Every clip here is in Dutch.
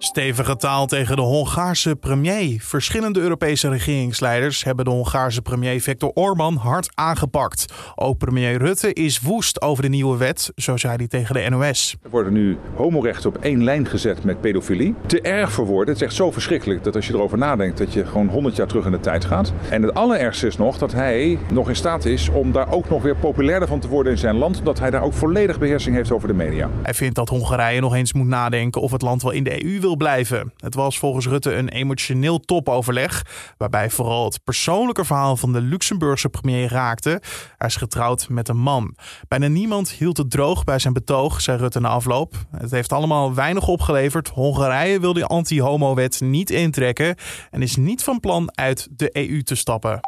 Stevige taal tegen de Hongaarse premier. Verschillende Europese regeringsleiders hebben de Hongaarse premier Viktor Orban hard aangepakt. Ook premier Rutte is woest over de nieuwe wet, zo zei hij tegen de NOS. Er worden nu homorechten op één lijn gezet met pedofilie. Te erg voor woorden. Het is echt zo verschrikkelijk dat als je erover nadenkt dat je gewoon 100 jaar terug in de tijd gaat. En het allerergste is nog dat hij nog in staat is om daar ook nog weer populairder van te worden in zijn land. Omdat hij daar ook volledig beheersing heeft over de media. Hij vindt dat Hongarije nog eens moet nadenken of het land wel in de EU wil blijven. Het was volgens Rutte een emotioneel topoverleg, waarbij vooral het persoonlijke verhaal van de Luxemburgse premier raakte. Hij is getrouwd met een man. Bijna niemand hield het droog bij zijn betoog, zei Rutte na afloop. Het heeft allemaal weinig opgeleverd. Hongarije wil de anti-homo-wet niet intrekken en is niet van plan uit de EU te stappen.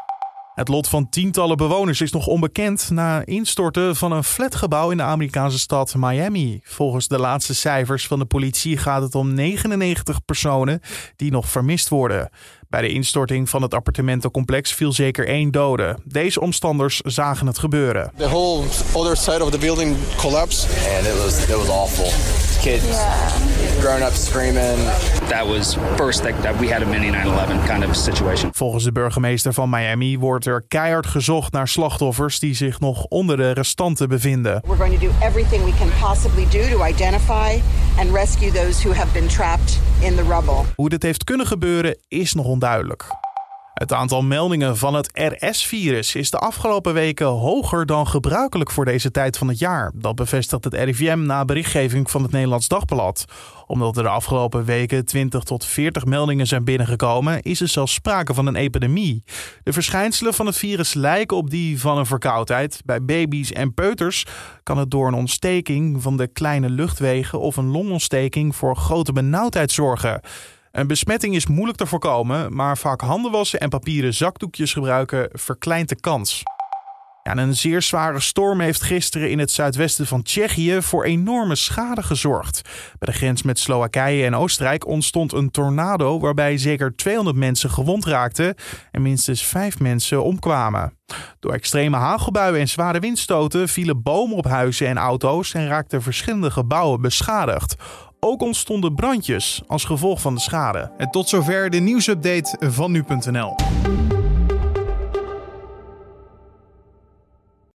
Het lot van tientallen bewoners is nog onbekend na instorten van een flatgebouw in de Amerikaanse stad Miami. Volgens de laatste cijfers van de politie gaat het om 99 personen die nog vermist worden. Bij de instorting van het appartementencomplex viel zeker één dode. Deze omstanders zagen het gebeuren. The whole other side of the building collapsed. and it was it was awful. Kids, grown up screaming. that was first that, that we had a mini 9/11 kind of situation. Volgens de burgemeester van Miami wordt er keihard gezocht naar slachtoffers die zich nog onder de restanten bevinden. We're going to do everything we can possibly do to identify and rescue those who have been trapped in the rubble. Hoe dit heeft kunnen gebeuren is nog onduidelijk. Het aantal meldingen van het RS-virus is de afgelopen weken hoger dan gebruikelijk voor deze tijd van het jaar. Dat bevestigt het RIVM na berichtgeving van het Nederlands Dagblad. Omdat er de afgelopen weken 20 tot 40 meldingen zijn binnengekomen, is er zelfs sprake van een epidemie. De verschijnselen van het virus lijken op die van een verkoudheid. Bij baby's en peuters kan het door een ontsteking van de kleine luchtwegen of een longontsteking voor grote benauwdheid zorgen. Een besmetting is moeilijk te voorkomen, maar vaak handen wassen en papieren zakdoekjes gebruiken verkleint de kans. Een zeer zware storm heeft gisteren in het zuidwesten van Tsjechië voor enorme schade gezorgd. Bij de grens met Slowakije en Oostenrijk ontstond een tornado waarbij zeker 200 mensen gewond raakten en minstens 5 mensen omkwamen. Door extreme hagelbuien en zware windstoten vielen bomen op huizen en auto's en raakten verschillende gebouwen beschadigd. Ook ontstonden brandjes als gevolg van de schade. En tot zover de nieuwsupdate van nu.nl.